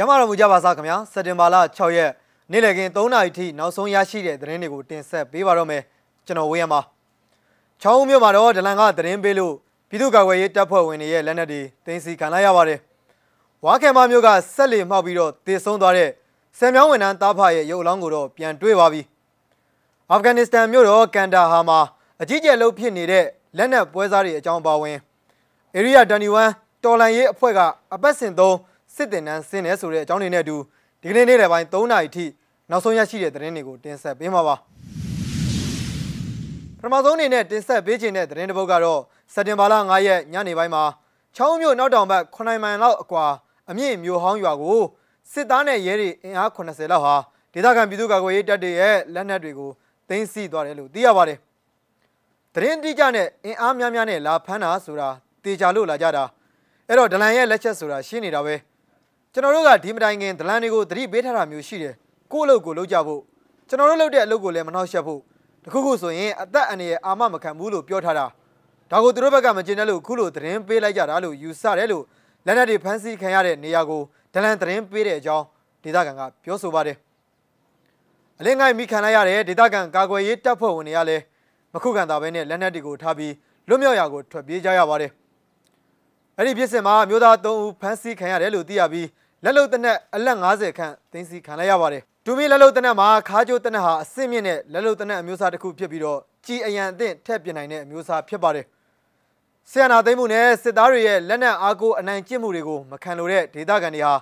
ကျမတော်မူကြပါစားခင်ဗျာစက်တင်ဘာလ6ရက်နေ့လည်ခင်း3နာရီထိနောက်ဆုံးရရှိတဲ့သတင်းတွေကိုတင်ဆက်ပေးပါတော့မယ်ကျွန်တော်ဝေးရမှာချောင်းဦးမြို့မှာတော့ဒလန်ကသတင်းပေးလို့ပြည်သူ့ကာကွယ်ရေးတပ်ဖွဲ့ဝင်တွေရဲ့လက်နက်တွေတင်စီခံလိုက်ရပါတယ်ဝါခဲမမြို့ကဆက်လီမှောက်ပြီးတော့တေဆုံးသွားတဲ့ဆယ်မြောင်းဝန်ထမ်းသားဖရဲ့ရုပ်အလောင်းကိုတော့ပြန်တွေ့ပါပြီအာဖဂန်နစ္စတန်မြို့တော်ကန်ဒါဟာမှာအကြီးကျယ်လို့ဖြစ်နေတဲ့လက်နက်ပွဲစားတွေအကြောင်းပါဝင် Area 21တော်လန်ရေးအဖွဲ့ကအပတ်စဉ်သုံး စစ်တင်နန်းဆင်းနေဆိုတဲ့အကြောင်းတွေနဲ့အတူဒီကနေ့နေ့လယ်ပိုင်း3နာရီထိနောက်ဆုံးရရှိတဲ့သတင်းတွေကိုတင်ဆက်ပေးမှာပါပထမဆုံးအနေနဲ့တင်ဆက်ပေးခြင်းတဲ့သတင်းတစ်ပုဒ်ကတော့စက်တင်ဘာလ9ရက်ညနေပိုင်းမှာချောင်းမြို့နောက်တောင်ဘက်9မိုင်လောက်အကွာအမြင့်မြို့ဟောင်းရွာကိုစစ်သားနဲ့ရဲတွေအင်အား80လောက်ဟာဒေသခံပြည်သူ့ကာကွယ်ရေးတပ်တွေရဲ့လက်နက်တွေကိုသိမ်းဆည်းသွားတယ်လို့သိရပါတယ်။သတင်းအတိအကျနဲ့အင်အားများများနဲ့လာဖမ်းတာဆိုတာတေချာလို့လာကြတာအဲ့တော့ဒလန်ရဲ့လက်ချက်ဆိုတာရှင်းနေတာပဲ ကျွန်တော်တို့ကဒီမတိုင်ခင်ဒလန်တွေကိုသတိပေးထားတာမျိုးရှိတယ်ကိုယ့်အလုပ်ကိုလုပ်ကြဖို့ကျွန်တော်တို့လုပ်တဲ့အလုပ်ကိုလည်းမနှောက်ယှက်ဖို့တခုခုဆိုရင်အသက်အန္တရာယ်အာမမခံဘူးလို့ပြောထားတာဒါကိုသူတို့ဘက်ကမကျင်တဲ့လို့ခုလိုသတင်းပေးလိုက်ကြတာလို့ယူဆတယ်လို့လက်နက်တွေဖမ်းဆီးခံရတဲ့နေရာကိုဒလန်သတင်းပေးတဲ့အကြောင်းဒေသခံကပြောဆိုပါတယ်အလင်းငိုင်းမိခံလိုက်ရတဲ့ဒေသခံကာကွယ်ရေးတပ်ဖွဲ့ဝင်တွေကလည်းမခုခံတာပဲနဲ့လက်နက်တွေကိုထားပြီးလွတ်မြောက်ရာကိုထွက်ပြေးကြရပါတယ် အဲ့ဒီဖြစ်စဉ်မှာမျိုးသား3ဦးဖမ်းဆီးခံရတယ်လို့သိရပြီးလက်လုံတနက်အလက်90ခန့်သိမ်းဆည်းခံလိုက်ရပါတယ်။ဒူမီလက်လုံတနက်မှာခါးကျိုးတနက်ဟာအဆင့်မြင့်တဲ့လက်လုံတနက်အမျိုးအစားတစ်ခုဖြစ်ပြီးတော့ကြီးအရန်အသင့်ထက်ပြနိုင်တဲ့အမျိုးအစားဖြစ်ပါတယ်။ဆီယနာသိမ်းမှုနဲ့စစ်သားတွေရဲ့လက်နက်အားကိုအနိုင်ကျင့်မှုတွေကိုမခံလိုတဲ့ဒေသခံတွေဟာ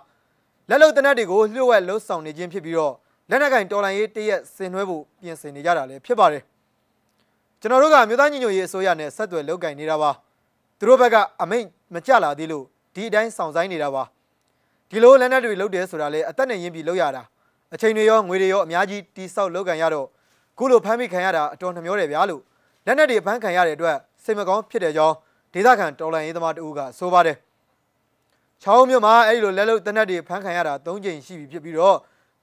လက်လုံတနက်တွေကိုလျှို့ဝှက်လှုပ်ဆောင်နေခြင်းဖြစ်ပြီးတော့လက်နက်ကင်တော်လိုင်းရေးတရက်ဆင်နွှဲဖို့ပြင်ဆင်နေကြတာလည်းဖြစ်ပါတယ်။ကျွန်တော်တို့ကမြို့သားညီညွတ်ရေးအစိုးရနဲ့ဆက်သွယ်လုပ်ကင်နေတာပါ။သူတို့ဘက်ကအမိန့် မကြလာသေးလို့ဒီအတိုင်းဆောင်ဆိုင်နေတာပါ။ဒီလိုလက်နက်တွေလုပ်တယ်ဆိုတာလေအသက်နဲ့ရင်းပြီးလုပ်ရတာအချိန်တွေရောငွေတွေရောအများကြီးတီးဆောက်လုပ်ကန်ရတော့ခုလိုဖမ်းမိခံရတာအတော်နှမျောတယ်ဗျာလို့လက်နက်တွေဖမ်းခံရတဲ့အတွက်စိတ်မကောင်းဖြစ်တဲ့ကြောင်းဒေသခံတော်လှန်ရေးသမားတဦးကဆိုပါတယ်ချောင်းမြို့မှာအဲ့ဒီလိုလက်လုံတနက်တွေဖမ်းခံရတာ၃ကြိမ်ရှိပြီဖြစ်ပြီးတော့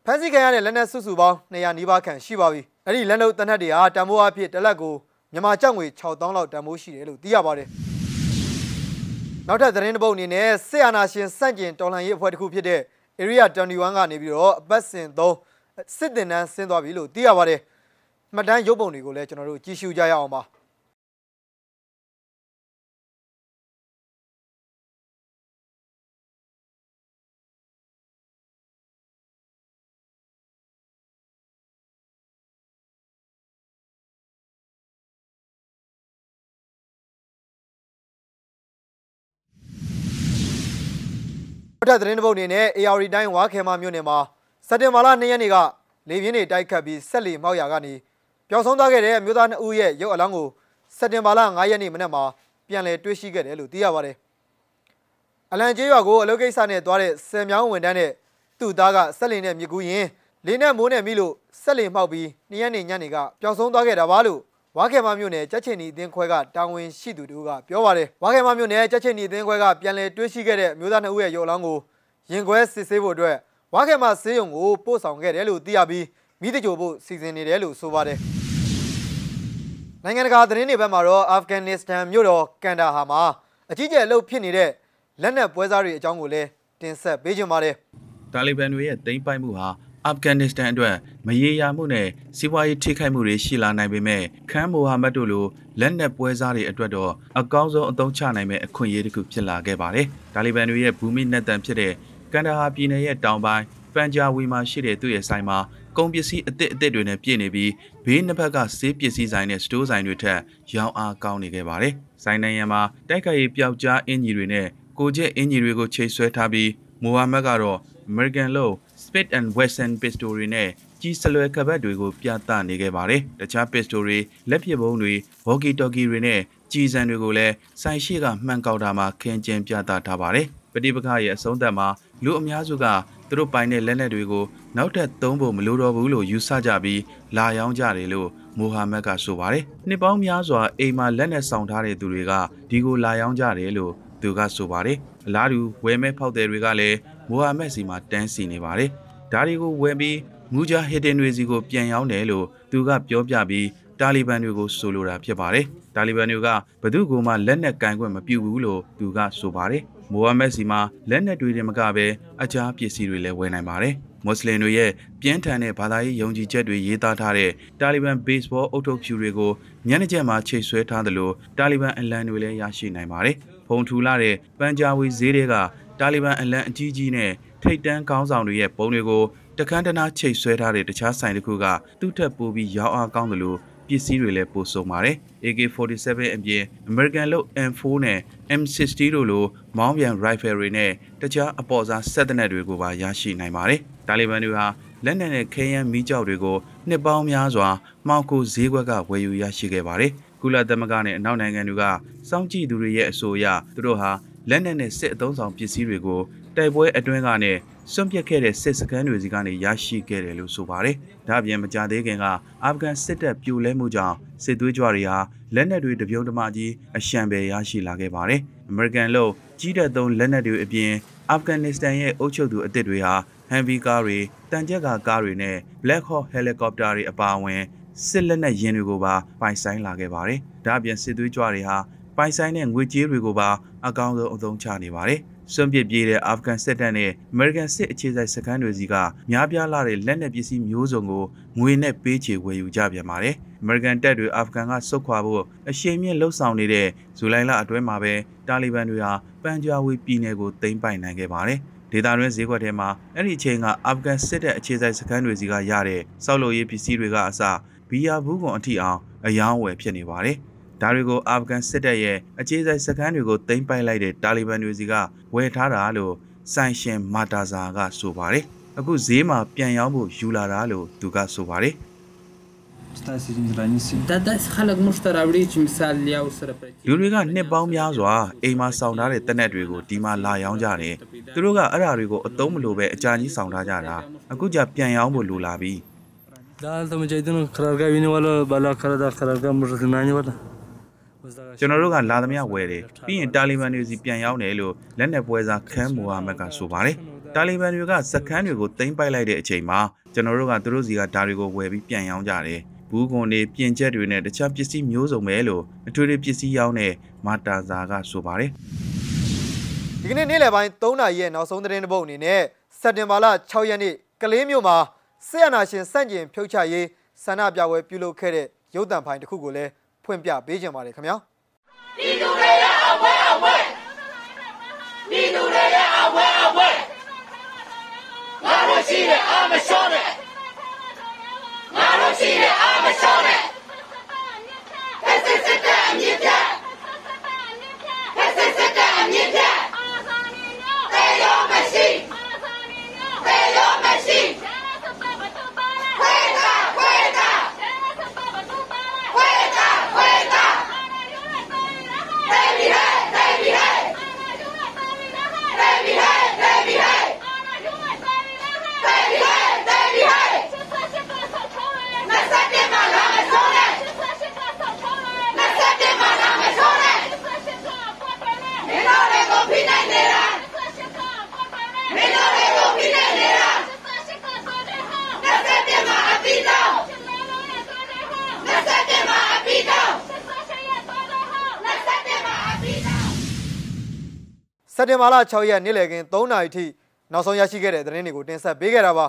ဖမ်းဆီးခံရတဲ့လက်နက်စုစုပေါင်း200နီးပါးခန့်ရှိပါပြီအဲ့ဒီလက်လုံတနက်တွေဟာတန်ဖိုးအဖြစ်တစ်လက်ကိုမြန်မာကျပ်ငွေ6000လောက်တန်ဖိုးရှိတယ်လို့သိရပါတယ် နောက်ထပ်သတင်းတစ်ပုဒ်အနေနဲ့ဆေအာနာရှင်စန့်ကျင်တော်လှန်ရေးအဖွဲ့တစ်ခုဖြစ်တဲ့ Area 21ကနေပြီးတော့အပတ်စဉ်သုံးစစ်တင်တန်းဆင်းသွားပြီလို့သိရပါတယ်မှတ်တမ်းရုပ်ပုံတွေကိုလည်းကျွန်တော်တို့ကြည့်ရှုကြရအောင်ပါ ထပ်သတင်းတစ်ပုဒ်အနေနဲ့ AR တိုင်းဝါခဲမမြို့နယ်မှာစက်တင်ဘာလ2ရက်နေ့ကလေပြင်းတွေတိုက်ခတ်ပြီးဆက်လီမောက်ရာကနေပျောက်ဆုံးသွားခဲ့တဲ့မြို့သား2ဦးရဲ့ရုပ်အလောင်းကိုစက်တင်ဘာလ9ရက်နေ့မနက်မှာပြန်လည်တွေ့ရှိခဲ့တယ်လို့သိရပါတယ်။အလံကျေးရွာကိုအလုပ်ကိစ္စနဲ့သွားတဲ့ဆယ်မြောင်းဝန်တန်းနဲ့သူ့သားကဆက်လီနဲ့မြကူရင်လေးနဲ့မိုးနဲ့မိလို့ဆက်လီမှောက်ပြီး2ရက်နေ့ညနေကပျောက်ဆုံးသွားခဲ့တာပါလို့ ဝါခဲမမြို့နယ်ကြက်ချင်နီအသင်းခွဲကတာဝန်ရှိသူတို့ကပြောပါတယ်ဝါခဲမမြို့နယ်ကြက်ချင်နီအသင်းခွဲကပြန်လည်တွေးရှိခဲ့တဲ့မျိုးသားနှစ်ဦးရဲ့ရုပ်အလောင်းကိုရင်ခွဲစစ်ဆေးဖို့အတွက်ဝါခဲမဆေးရုံကိုပို့ဆောင်ခဲ့တယ်လို့သိရပြီးမိတကြိုဖို့စီစဉ်နေတယ်လို့ဆိုပါတယ်နိုင်ငံတကာသတင်းတွေဘက်မှာတော့အာဖဂန်နစ္စတန်မြို့တော်ကန်ဒါဟာမှာအကြီးကျယ်အလုပ်ဖြစ်နေတဲ့လက်နက်ပွဲစားတွေအကြောင်းကိုလည်းတင်ဆက်ပေးကြပါတယ်တာလီဘန်တွေရဲ့သိမ်းပိုက်မှုဟာ အာဖဂန်နစ္စတန်အတွက်မရေရာမှုနဲ့စီးပွားရေးထိခိုက်မှုတွေရှိလာနိုင်ပေမဲ့ခန်းမိုဟာမက်တို့လိုလက်နက်ပွဲစားတွေအတွက်တော့အကောင်းဆုံးအသုံးချနိုင်မဲ့အခွင့်အရေးတစ်ခုဖြစ်လာခဲ့ပါတယ်။တာလီဘန်တွေရဲ့ဘူမိနက်တန်ဖြစ်တဲ့ကန်ဒါဟာပြည်နယ်ရဲ့တောင်ပိုင်းပန်ဂျာဝီမှာရှိတဲ့သူ့ရဲ့ဆိုင်မှာကုန်ပစ္စည်းအသစ်အသစ်တွေနဲ့ပြည့်နေပြီးဘေးနှစ်ဖက်ကဆေးပစ္စည်းဆိုင်နဲ့စတိုးဆိုင်တွေထက်ရောင်းအားကောင်းနေခဲ့ပါတယ်။ဆိုင်နိုင်ရန်မှာတိုက်ခိုက်ရေးပျောက်ကြားအင်ဂျီတွေနဲ့ကိုကျက်အင်ဂျီတွေကိုချိတ်ဆွဲထားပြီးမိုဟာမက်ကတော့ American Low Spit and Western Pistol တွေနဲ့ကြီးစလွယ်ကပတ်တွေကိုပြသနေခဲ့ပါတယ်။တခြား pistol တွေလက်ပစ်ဗုံးတွေ walkie talkie တွေနဲ့ကြီးစံတွေကိုလည်းဆိုင်ရှိကမှန်ကောက်တာမှာခင်းကျင်းပြသထားပါတယ်။ပဋိပက္ခရဲ့အဆုံးသတ်မှာလူအများစုကသူတို့ပိုင်တဲ့လက်နက်တွေကိုနောက်ထပ်သုံးဖို့မလိုတော့ဘူးလို့ယူဆကြပြီးလာရောင်းကြတယ်လို့မိုဟာမက်ကဆိုပါတယ်။နှစ်ပေါင်းများစွာအိမ်မှာလက်နက်ဆောင်ထားတဲ့သူတွေကဒီကိုလာရောင်းကြတယ်လို့သူကဆိုပါတယ်။အလားတူဝယ်မဲ့ဖောက်သည်တွေကလည်းမိုဟာမက်စီမှာတန်းစီနေပါတယ်။ ဒါတွေကိုဝယ်ပြီးမူဂျာဟီဒင်တွေစီကိုပြန်ရောင်းတယ်လို့သူကပြောပြပြီးတာလီဘန်တွေကိုဆိုလိုတာဖြစ်ပါတယ်။တာလီဘန်တွေကဘသူ့ကိုမှလက်နက်ကင်ခွင့်မပြုဘူးလို့သူကဆိုပါတယ်။မိုဟာမက်စီမှာလက်နက်တွေတင်မကပဲအခြားပစ္စည်းတွေလည်းဝယ်နိုင်ပါတယ်။မွတ်စလင်တွေရဲ့ပြင်းထန်တဲ့ဘာသာရေးယုံကြည်ချက်တွေရေးသားထားတဲ့တာလီဘန်ဘေ့စ်ဘောအုပ်ထုပ်ဖြူတွေကိုညနေကျက်မှာချိတ်ဆွဲထားသလိုတာလီဘန်အလံတွေလည်းရရှိနိုင်ပါတယ်။ဖုန်ထူလာတဲ့ပန်ဂျာဝီဈေးတွေကတာလီဘန်အလံအကြီးကြီးနဲ့ ထိတ်တန်းကောင်းဆောင်တွေရဲ့ပုံတွေကိုတခန်းတနာချိတ်ဆွဲထားတဲ့တခြားဆိုင်တစ်ခုကသူ့ထက်ပိုပြီးရောင်းအားကောင်းတယ်လို့ပစ္စည်းတွေလည်းပို့ဆုံးပါတယ် AK47 အပြင် American လို့ M4 နဲ့ M60 တို့လိုမောင်းပြန် rifle တွေနဲ့တခြားအပေါ်စားစက်တနက်တွေကိုပါရရှိနိုင်ပါတယ်တာလီဘန်တွေဟာလက်နက်နဲ့ခဲယမ်းမီးကျောက်တွေကိုနှစ်ပေါင်းများစွာမှောက်ကိုဈေးကွက်ကဝယ်ယူရရှိခဲ့ပါတယ်ကုလသမဂ္ဂနဲ့အနောက်နိုင်ငံတွေကစောင့်ကြည့်သူတွေရဲ့အဆိုအရသူတို့ဟာလက်နက်နဲ့စစ်အုံဆောင်ပစ္စည်းတွေကို တိုက်ပွဲအတွင်းကနေစွန့်ပစ်ခဲ့တဲ့စစ်စခန်းတွေစီကနေရရှိခဲ့တယ်လို့ဆိုပါတယ်။ဒါ့အပြင်မကြသေးခင်ကအာဖဂန်စစ်တပ်ပြိုလဲမှုကြောင့်စစ်သွေးကြွတွေဟာလက်နက်တွေတပြုံတမကြီးအရှံပဲရရှိလာခဲ့ပါတယ်။ American လို့ကြီးတဲ့သုံးလက်နက်တွေအပြင်အာဖဂန်နစ္စတန်ရဲ့အုပ်ချုပ်သူအသစ်တွေဟာဟန်ဗီကားတွေတန်ကြက်ကကားတွေနဲ့ Black Hawk Helicopter တွေအပါအဝင်စစ်လက်နက်ယင်းတွေကိုပါပိုင်ဆိုင်လာခဲ့ပါတယ်။ဒါ့အပြင်စစ်သွေးကြွတွေဟာပိုင်ဆိုင်တဲ့ငွေကြေးတွေကိုပါအကောင်းဆုံးအသုံးချနေပါတယ်။ စွန့်ပစ်ပြေးတဲ့အာဖဂန်စစ်တပ်နဲ့အမေရိကန်စစ်အခြေစိုက်စခန်းတွေစီကများပြားလာတဲ့လက်နက်ပစ္စည်းမျိုးစုံကိုငွေနဲ့ပေးချေဝယ်ယူကြပြန်ပါတယ်။အမေရိကန်တပ်တွေအာဖဂန်ကဆုတ်ခွာဖို့အရှိန်မြင့်လှုပ်ဆောင်နေတဲ့ဇူလိုင်လအတွင်းမှာပဲတာလီဘန်တွေဟာပန်ဂျာဝီပြည်နယ်ကိုသိမ်းပိုက်နိုင်ခဲ့ပါတယ်။ဒေသတွင်းဈေးကွက်ထဲမှာအဲ့ဒီအချိန်ကအာဖဂန်စစ်တပ်အခြေစိုက်စခန်းတွေစီကရတဲ့စောက်လို့ရေးပစ္စည်းတွေကအစဘီယာဘူးကွန်အထိအောင်အယောင်းဝယ်ဖြစ်နေပါတယ်။ ဒါတွေကိုအာဖဂန်စစ်တပ်ရဲ့အခြေစိုက်စခန်းတွေကိုသိမ်းပိုက်လိုက်တဲ့တာလီဘန်တွေစီကဝယ်ထားတာလို့ဆိုင်ရှင်မာတာဇာကဆိုပါတယ်။အခုဈေးမှာပြန်ရောင်းဖို့ယူလာတာလို့သူကဆိုပါတယ်။။လူတွေကနှစ်ပေါင်းများစွာအိမ်မှာစောင့်ထားတဲ့တနက်တွေကိုဒီမှာလာရောင်းကြတယ်။သူတို့ကအဲ့ဓာတွေကိုအသုံးမလိုပဲအကြာကြီးစောင့်ထားကြတာ။အခုကျပြန်ရောင်းဖို့လိုလာပြီ။ဒါသမကြိုက်တဲ့ခရဂါဝင်းဝလာဘလာခရဒါခရဂါမရဒနာနီဝလာ။ ကျွန်တော်တို့ကလာသမျှဝယ်တယ်ပြီးရင်တာလီဘန်တွေစီပြန်ရောက်တယ်လို့လက်နက်ပွဲစားခန်းမိုဟာမက်ကဆိုပါတယ်တာလီဘန်တွေကစခန်းတွေကိုသိမ်းပိုက်လိုက်တဲ့အချိန်မှာကျွန်တော်တို့ကသူတို့စီကဓာတွေကိုဝယ်ပြီးပြန်ရောင်းကြတယ်ဘူးကွန်တွေပြင်ချက်တွေနဲ့တခြားပစ္စည်းမျိုးစုံပဲလို့အထွေထွေပစ္စည်းရောင်းတဲ့မာတာဇာကဆိုပါတယ်ဒီကနေ့နေ့လယ်ပိုင်း3နာရီရဲ့နောက်ဆုံးသတင်းတစ်ပုဒ်အနေနဲ့စက်တင်ဘာလ6ရက်နေ့ကလေးမြို့မှာဆေးရနာရှင်စန့်ကျင်ဖြုတ်ချရေးဆန္ဒပြပွဲပြုလုပ်ခဲ့တဲ့ရုပ်သံဖိုင်တစ်ခုကိုလည်း ဖွင့်ပြပေးကြပါရစေခင်ဗျာပြည်သူတွေရဲ့အဝဲအဝဲပြည်သူတွေရဲ့အဝဲအဝဲငါတို့ရှိတဲ့အာမလျှော့နဲ့ငါတို့ရှိတဲ့အာမလျှော့နဲ့ဖက်စစ်စစ်တဲ့အမြင့်ပြတ်ဖက်စစ်စစ်တဲ့အမြင့်ပြတ်တေရောမရှိတေရောမရှိခွေးတာခွေးတာခွေးတာခွေးတာ Baby, hey, baby, hey. Baby, hey, baby, hey. Baby, hey, baby, hey. 27မှာလာမဆုံးနဲ့27မှာလာမဆုံးနဲ့မင်းတို့တွေကိုဖိနိုင်နေတာမင်းတို့တွေကိုဖိနိုင်နေတာ27မှာအပြီးတော့27မှာအပြီးတော့27မှာအပြီးတော့ စ က်တင်ဘာလ6ရက်နေ့လယ်ခင်း3နာရီထိနောက်ဆုံးရရှိခဲ့တဲ့သတင်းတွေကိုတင်ဆက်ပေးခဲ့တာပါ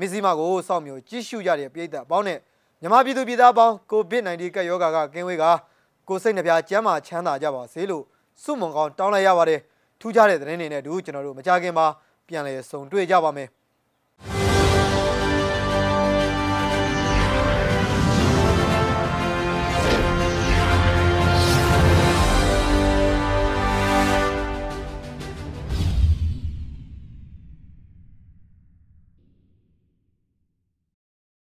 မစ္စည်းမကိုစောင့်မျိုးကြည့်ရှုကြတဲ့ပြည်သက်အပေါင်းနဲ့မြန်မာပြည်သူပြည်သားအပေါင်းကိုဗစ် -19 ကပ်ရောဂါကကင်းဝေးကကိုယ်စိတ်နှပြကျန်းမာချမ်းသာကြပါစေလို့ဆုမွန်ကောင်းတောင်းလိုက်ရပါတယ်ထူးခြားတဲ့သတင်းတွေနဲ့အတူကျွန်တော်တို့မကြခင်မှာပြန်လည်ဆုံတွေ့ကြပါမယ်